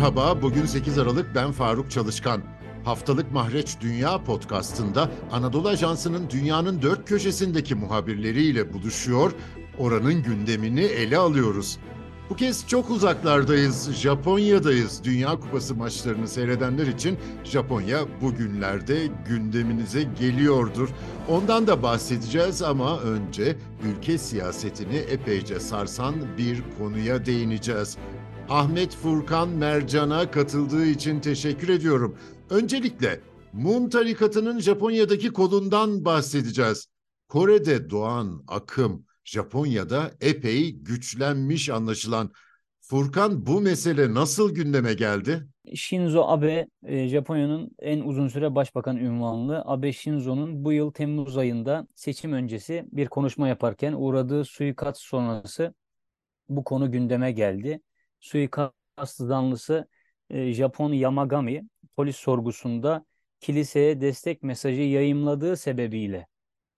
Merhaba, bugün 8 Aralık ben Faruk Çalışkan. Haftalık Mahreç Dünya podcastında Anadolu Ajansı'nın dünyanın dört köşesindeki muhabirleriyle buluşuyor, oranın gündemini ele alıyoruz. Bu kez çok uzaklardayız, Japonya'dayız. Dünya Kupası maçlarını seyredenler için Japonya bugünlerde gündeminize geliyordur. Ondan da bahsedeceğiz ama önce ülke siyasetini epeyce sarsan bir konuya değineceğiz. Ahmet Furkan Mercan'a katıldığı için teşekkür ediyorum. Öncelikle Moon tarikatının Japonya'daki kolundan bahsedeceğiz. Kore'de doğan akım Japonya'da epey güçlenmiş anlaşılan. Furkan bu mesele nasıl gündeme geldi? Shinzo Abe, e, Japonya'nın en uzun süre başbakan ünvanlı Abe Shinzo'nun bu yıl Temmuz ayında seçim öncesi bir konuşma yaparken uğradığı suikast sonrası bu konu gündeme geldi. Suikast zanlısı e, Japon Yamagami polis sorgusunda kiliseye destek mesajı yayımladığı sebebiyle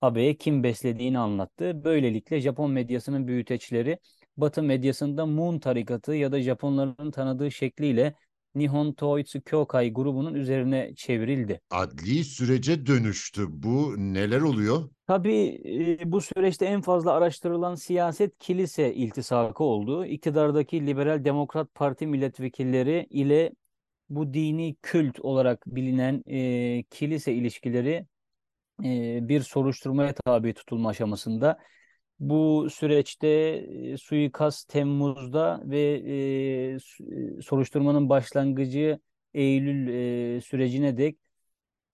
Abe'ye kim beslediğini anlattı. Böylelikle Japon medyasının büyüteçleri Batı medyasında Moon tarikatı ya da Japonların tanıdığı şekliyle Nihon Toitsu Kyokai grubunun üzerine çevrildi. Adli sürece dönüştü. Bu neler oluyor? Tabii e, bu süreçte en fazla araştırılan siyaset kilise iltisakı oldu. İktidardaki Liberal Demokrat Parti milletvekilleri ile bu dini kült olarak bilinen e, kilise ilişkileri e, bir soruşturmaya tabi tutulma aşamasında. Bu süreçte e, suikast Temmuz'da ve e, soruşturmanın başlangıcı Eylül e, sürecine dek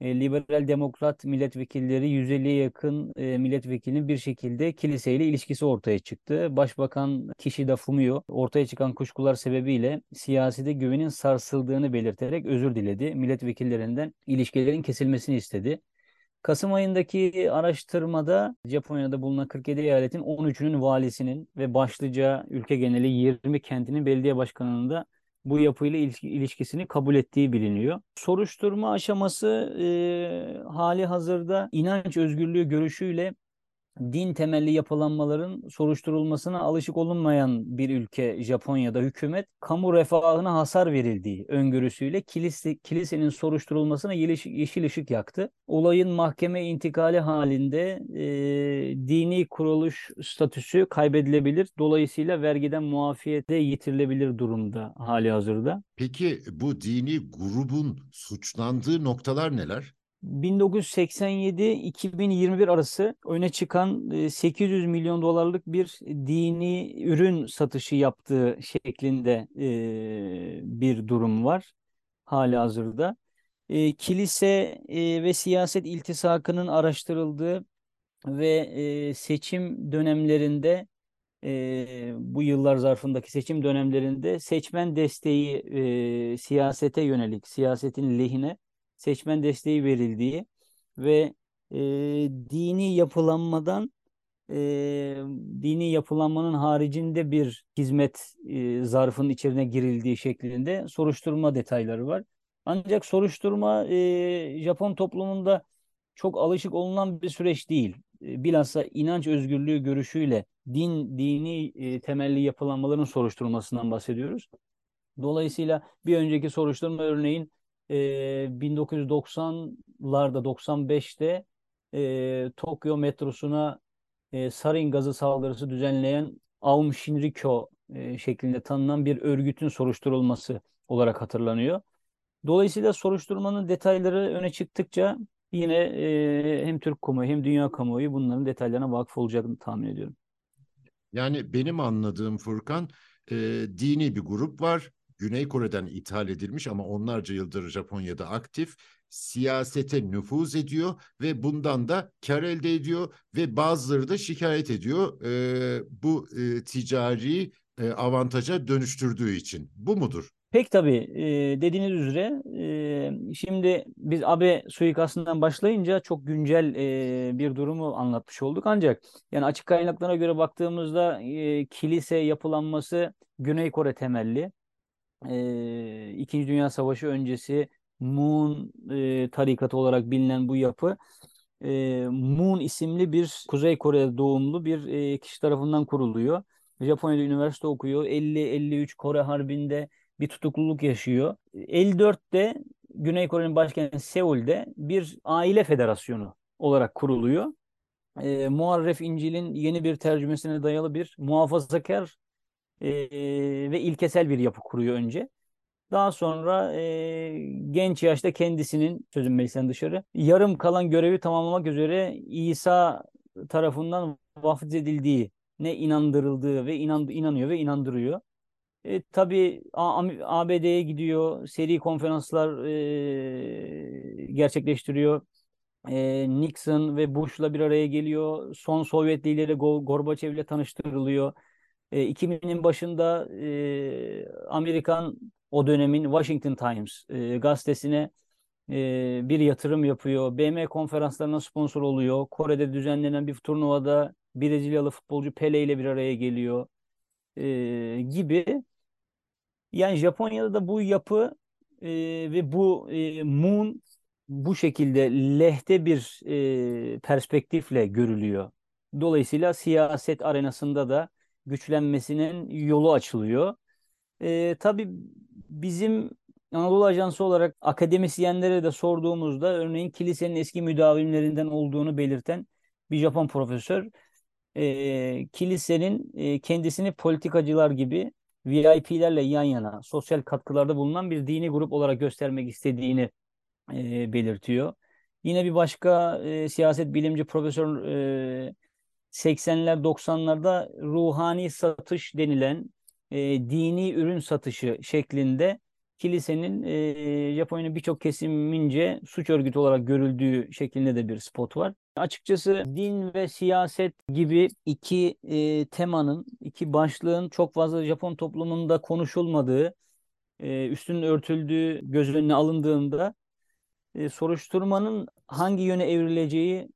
e, liberal demokrat milletvekilleri 150'ye yakın e, milletvekilinin bir şekilde kiliseyle ilişkisi ortaya çıktı. Başbakan Kishida Fumio ortaya çıkan kuşkular sebebiyle siyasete güvenin sarsıldığını belirterek özür diledi. Milletvekillerinden ilişkilerin kesilmesini istedi. Kasım ayındaki araştırmada Japonya'da bulunan 47 eyaletin 13'ünün valisinin ve başlıca ülke geneli 20 kentinin belediye başkanının da bu yapıyla ilişkisini kabul ettiği biliniyor. Soruşturma aşaması e, hali hazırda inanç özgürlüğü görüşüyle din temelli yapılanmaların soruşturulmasına alışık olunmayan bir ülke Japonya'da hükümet kamu refahına hasar verildiği öngörüsüyle kilise, kilisenin soruşturulmasına yeşil ışık yaktı. Olayın mahkeme intikali halinde e, dini kuruluş statüsü kaybedilebilir. Dolayısıyla vergiden muafiyete yitirilebilir durumda hali hazırda. Peki bu dini grubun suçlandığı noktalar neler? 1987-2021 arası öne çıkan 800 milyon dolarlık bir dini ürün satışı yaptığı şeklinde bir durum var hali hazırda. Kilise ve siyaset iltisakının araştırıldığı ve seçim dönemlerinde bu yıllar zarfındaki seçim dönemlerinde seçmen desteği siyasete yönelik, siyasetin lehine seçmen desteği verildiği ve e, dini yapılanmadan e, dini yapılanmanın haricinde bir hizmet e, zarfının içine girildiği şeklinde soruşturma detayları var. Ancak soruşturma e, Japon toplumunda çok alışık olunan bir süreç değil. E, bilhassa inanç özgürlüğü görüşüyle din dini e, temelli yapılanmaların soruşturulmasından bahsediyoruz. Dolayısıyla bir önceki soruşturma örneğin e, 1990'larda 95'te e, Tokyo metrosuna e, sarin gazı saldırısı düzenleyen Aum Shinrikyo e, şeklinde tanınan bir örgütün soruşturulması olarak hatırlanıyor. Dolayısıyla soruşturmanın detayları öne çıktıkça yine e, hem Türk kamuoyu hem dünya kamuoyu bunların detaylarına vakıf olacağını tahmin ediyorum. Yani benim anladığım Furkan e, dini bir grup var Güney Kore'den ithal edilmiş ama onlarca yıldır Japonya'da aktif siyasete nüfuz ediyor ve bundan da kar elde ediyor ve bazıları da şikayet ediyor e, bu e, ticari e, avantaja dönüştürdüğü için. Bu mudur? Pek tabii e, dediğiniz üzere e, şimdi biz AB suikastından başlayınca çok güncel e, bir durumu anlatmış olduk. Ancak yani açık kaynaklara göre baktığımızda kilise yapılanması Güney Kore temelli e, İkinci Dünya Savaşı öncesi Moon e, tarikatı olarak bilinen bu yapı e, Moon isimli bir Kuzey Kore doğumlu bir e, kişi tarafından kuruluyor. Japonya'da üniversite okuyor. 50-53 Kore Harbi'nde bir tutukluluk yaşıyor. 54'te Güney Kore'nin başkenti Seul'de bir aile federasyonu olarak kuruluyor. E, Muharref İncil'in yeni bir tercümesine dayalı bir muhafazakar e, ve ilkesel bir yapı kuruyor önce. Daha sonra e, genç yaşta kendisinin sözün meclisten dışarı yarım kalan görevi tamamlamak üzere İsa tarafından vaftiz edildiği ne inandırıldığı ve inan, inanıyor ve inandırıyor. E, tabii ABD'ye gidiyor, seri konferanslar e, gerçekleştiriyor. E, Nixon ve Bush'la bir araya geliyor. Son Sovyet lideri Gorbachev ile tanıştırılıyor. E, 2000'in başında e, Amerikan o dönemin Washington Times e, gazetesine e, bir yatırım yapıyor. BM konferanslarına sponsor oluyor. Kore'de düzenlenen bir turnuvada Brezilyalı futbolcu Pele ile bir araya geliyor e, gibi. Yani Japonya'da da bu yapı e, ve bu e, Moon bu şekilde lehte bir e, perspektifle görülüyor. Dolayısıyla siyaset arenasında da güçlenmesinin yolu açılıyor. E, tabii bizim Anadolu Ajansı olarak akademisyenlere de sorduğumuzda örneğin kilisenin eski müdavimlerinden olduğunu belirten bir Japon profesör e, kilisenin e, kendisini politikacılar gibi VIP'lerle yan yana sosyal katkılarda bulunan bir dini grup olarak göstermek istediğini e, belirtiyor. Yine bir başka e, siyaset bilimci profesör e, 80'ler 90'larda ruhani satış denilen e, dini ürün satışı şeklinde kilisenin e, Japonya'nın birçok kesimince suç örgütü olarak görüldüğü şeklinde de bir spot var. Açıkçası din ve siyaset gibi iki e, temanın, iki başlığın çok fazla Japon toplumunda konuşulmadığı, e, üstünün örtüldüğü göz önüne alındığında e, soruşturmanın hangi yöne evrileceği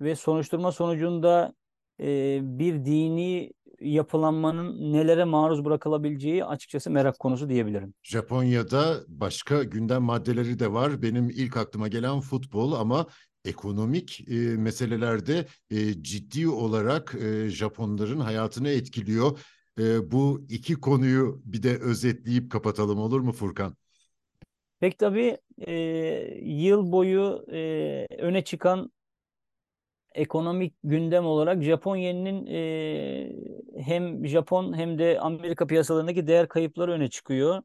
ve soruşturma sonucunda e, bir dini yapılanmanın nelere maruz bırakılabileceği açıkçası merak konusu diyebilirim. Japonya'da başka gündem maddeleri de var. Benim ilk aklıma gelen futbol ama ekonomik e, meselelerde e, ciddi olarak e, Japonların hayatını etkiliyor. E, bu iki konuyu bir de özetleyip kapatalım olur mu Furkan? Pek tabii e, yıl boyu e, öne çıkan ekonomik gündem olarak Japon yeninin e, hem Japon hem de Amerika piyasalarındaki değer kayıpları öne çıkıyor.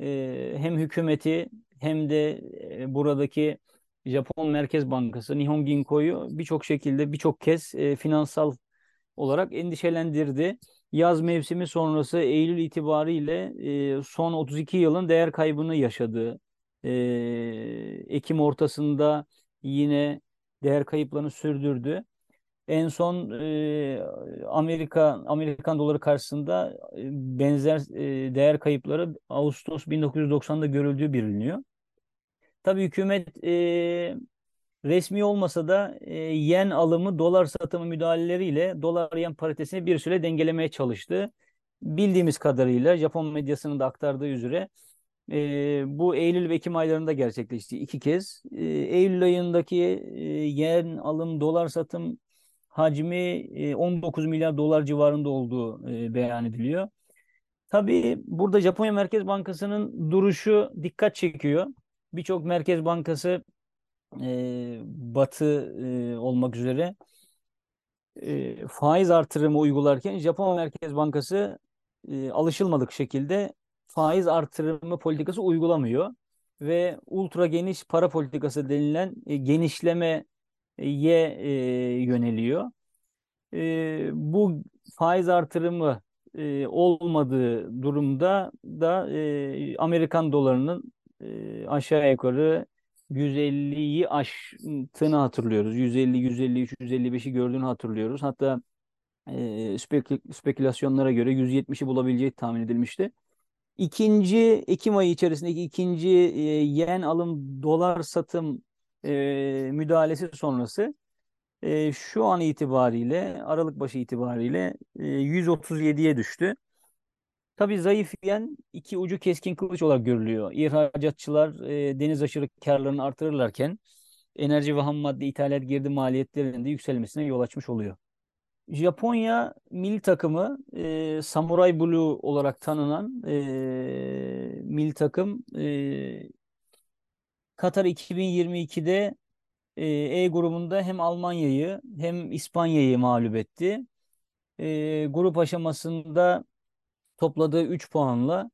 E, hem hükümeti hem de e, buradaki Japon Merkez Bankası Nihon Ginko'yu birçok şekilde birçok kez e, finansal olarak endişelendirdi. Yaz mevsimi sonrası Eylül itibariyle e, son 32 yılın değer kaybını yaşadı. E, Ekim ortasında yine değer kayıplarını sürdürdü. En son e, Amerika Amerikan doları karşısında e, benzer e, değer kayıpları Ağustos 1990'da görüldüğü biliniyor. Tabii hükümet e, resmi olmasa da e, yen alımı dolar satımı müdahaleleriyle dolar yen paritesini bir süre dengelemeye çalıştı. Bildiğimiz kadarıyla Japon medyasının da aktardığı üzere e, bu Eylül ve Ekim aylarında gerçekleşti iki kez. E, Eylül ayındaki e, yen alım dolar satım hacmi e, 19 milyar dolar civarında olduğu e, beyan ediliyor. Tabii burada Japonya Merkez Bankası'nın duruşu dikkat çekiyor. Birçok Merkez Bankası e, Batı e, olmak üzere e, faiz artırımı uygularken Japon Merkez Bankası e, alışılmadık şekilde faiz artırımı politikası uygulamıyor ve ultra geniş para politikası denilen e, genişlemeye e, yöneliyor. E, bu faiz artırımı e, olmadığı durumda da e, Amerikan dolarının e, aşağı yukarı 150'yi aştığını hatırlıyoruz. 150, 153, 155'i gördüğünü hatırlıyoruz. Hatta e, spekülasyonlara göre 170'i bulabileceği tahmin edilmişti. İkinci Ekim ayı içerisindeki ikinci e, yen alım dolar satım e, müdahalesi sonrası e, şu an itibariyle Aralık başı itibariyle e, 137'ye düştü. Tabii zayıf yen iki ucu keskin kılıç olarak görülüyor. İhracatçılar e, deniz aşırı karlarını artırırlarken enerji ve ham madde ithalat girdi maliyetlerinin de yükselmesine yol açmış oluyor. Japonya milli takımı e, Samurai Blue olarak tanınan e, milli takım e, Katar 2022'de e, E grubunda hem Almanya'yı hem İspanya'yı mağlup etti. E, grup aşamasında topladığı 3 puanla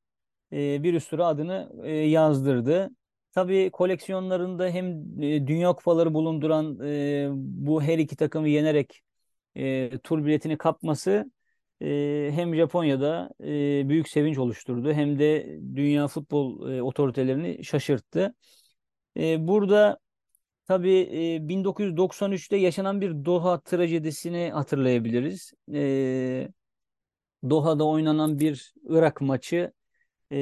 e, bir üst tura adını e, yazdırdı. Tabii koleksiyonlarında hem e, Dünya Kupaları bulunduran e, bu her iki takımı yenerek e, tur biletini kapması e, hem Japonya'da e, büyük sevinç oluşturdu hem de dünya futbol e, otoritelerini şaşırttı. E, burada tabii e, 1993'te yaşanan bir Doha trajedisini hatırlayabiliriz. E, Doha'da oynanan bir Irak maçı e,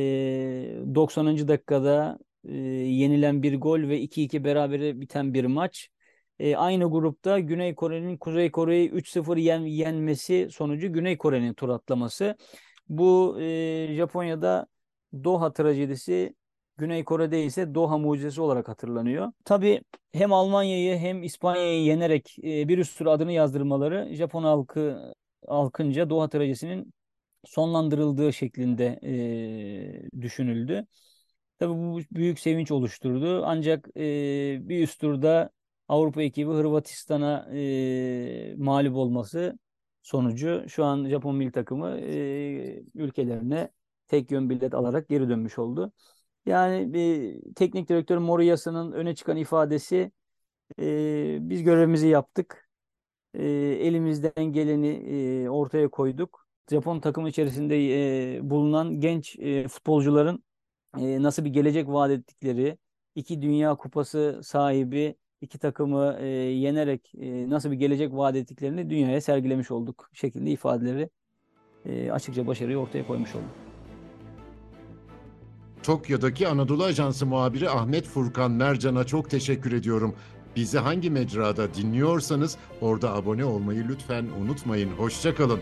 90. dakikada e, yenilen bir gol ve 2-2 berabere biten bir maç. E, aynı grupta Güney Kore'nin Kuzey Kore'yi 3-0 yen, yenmesi sonucu Güney Kore'nin tur atlaması. Bu e, Japonya'da Doha trajedisi, Güney Kore'de ise Doha mucizesi olarak hatırlanıyor. Tabii hem Almanya'yı hem İspanya'yı yenerek e, bir üst tur adını yazdırmaları Japon halkı halkınca Doha trajedisinin sonlandırıldığı şeklinde e, düşünüldü. Tabii bu büyük sevinç oluşturdu. Ancak e, bir üst turda Avrupa ekibi Hırvatistan'a e, mağlup olması sonucu şu an Japon milli takımı e, ülkelerine tek yön bilet alarak geri dönmüş oldu. Yani bir teknik direktör Moriyasa'nın öne çıkan ifadesi e, biz görevimizi yaptık. E, elimizden geleni e, ortaya koyduk. Japon takımı içerisinde e, bulunan genç e, futbolcuların e, nasıl bir gelecek vaat ettikleri, iki Dünya Kupası sahibi iki takımı e, yenerek e, nasıl bir gelecek vaat ettiklerini dünyaya sergilemiş olduk şeklinde ifadeleri e, açıkça başarıyı ortaya koymuş olduk. Tokyo'daki Anadolu Ajansı muhabiri Ahmet Furkan Mercan'a çok teşekkür ediyorum. Bizi hangi mecrada dinliyorsanız orada abone olmayı lütfen unutmayın. Hoşçakalın.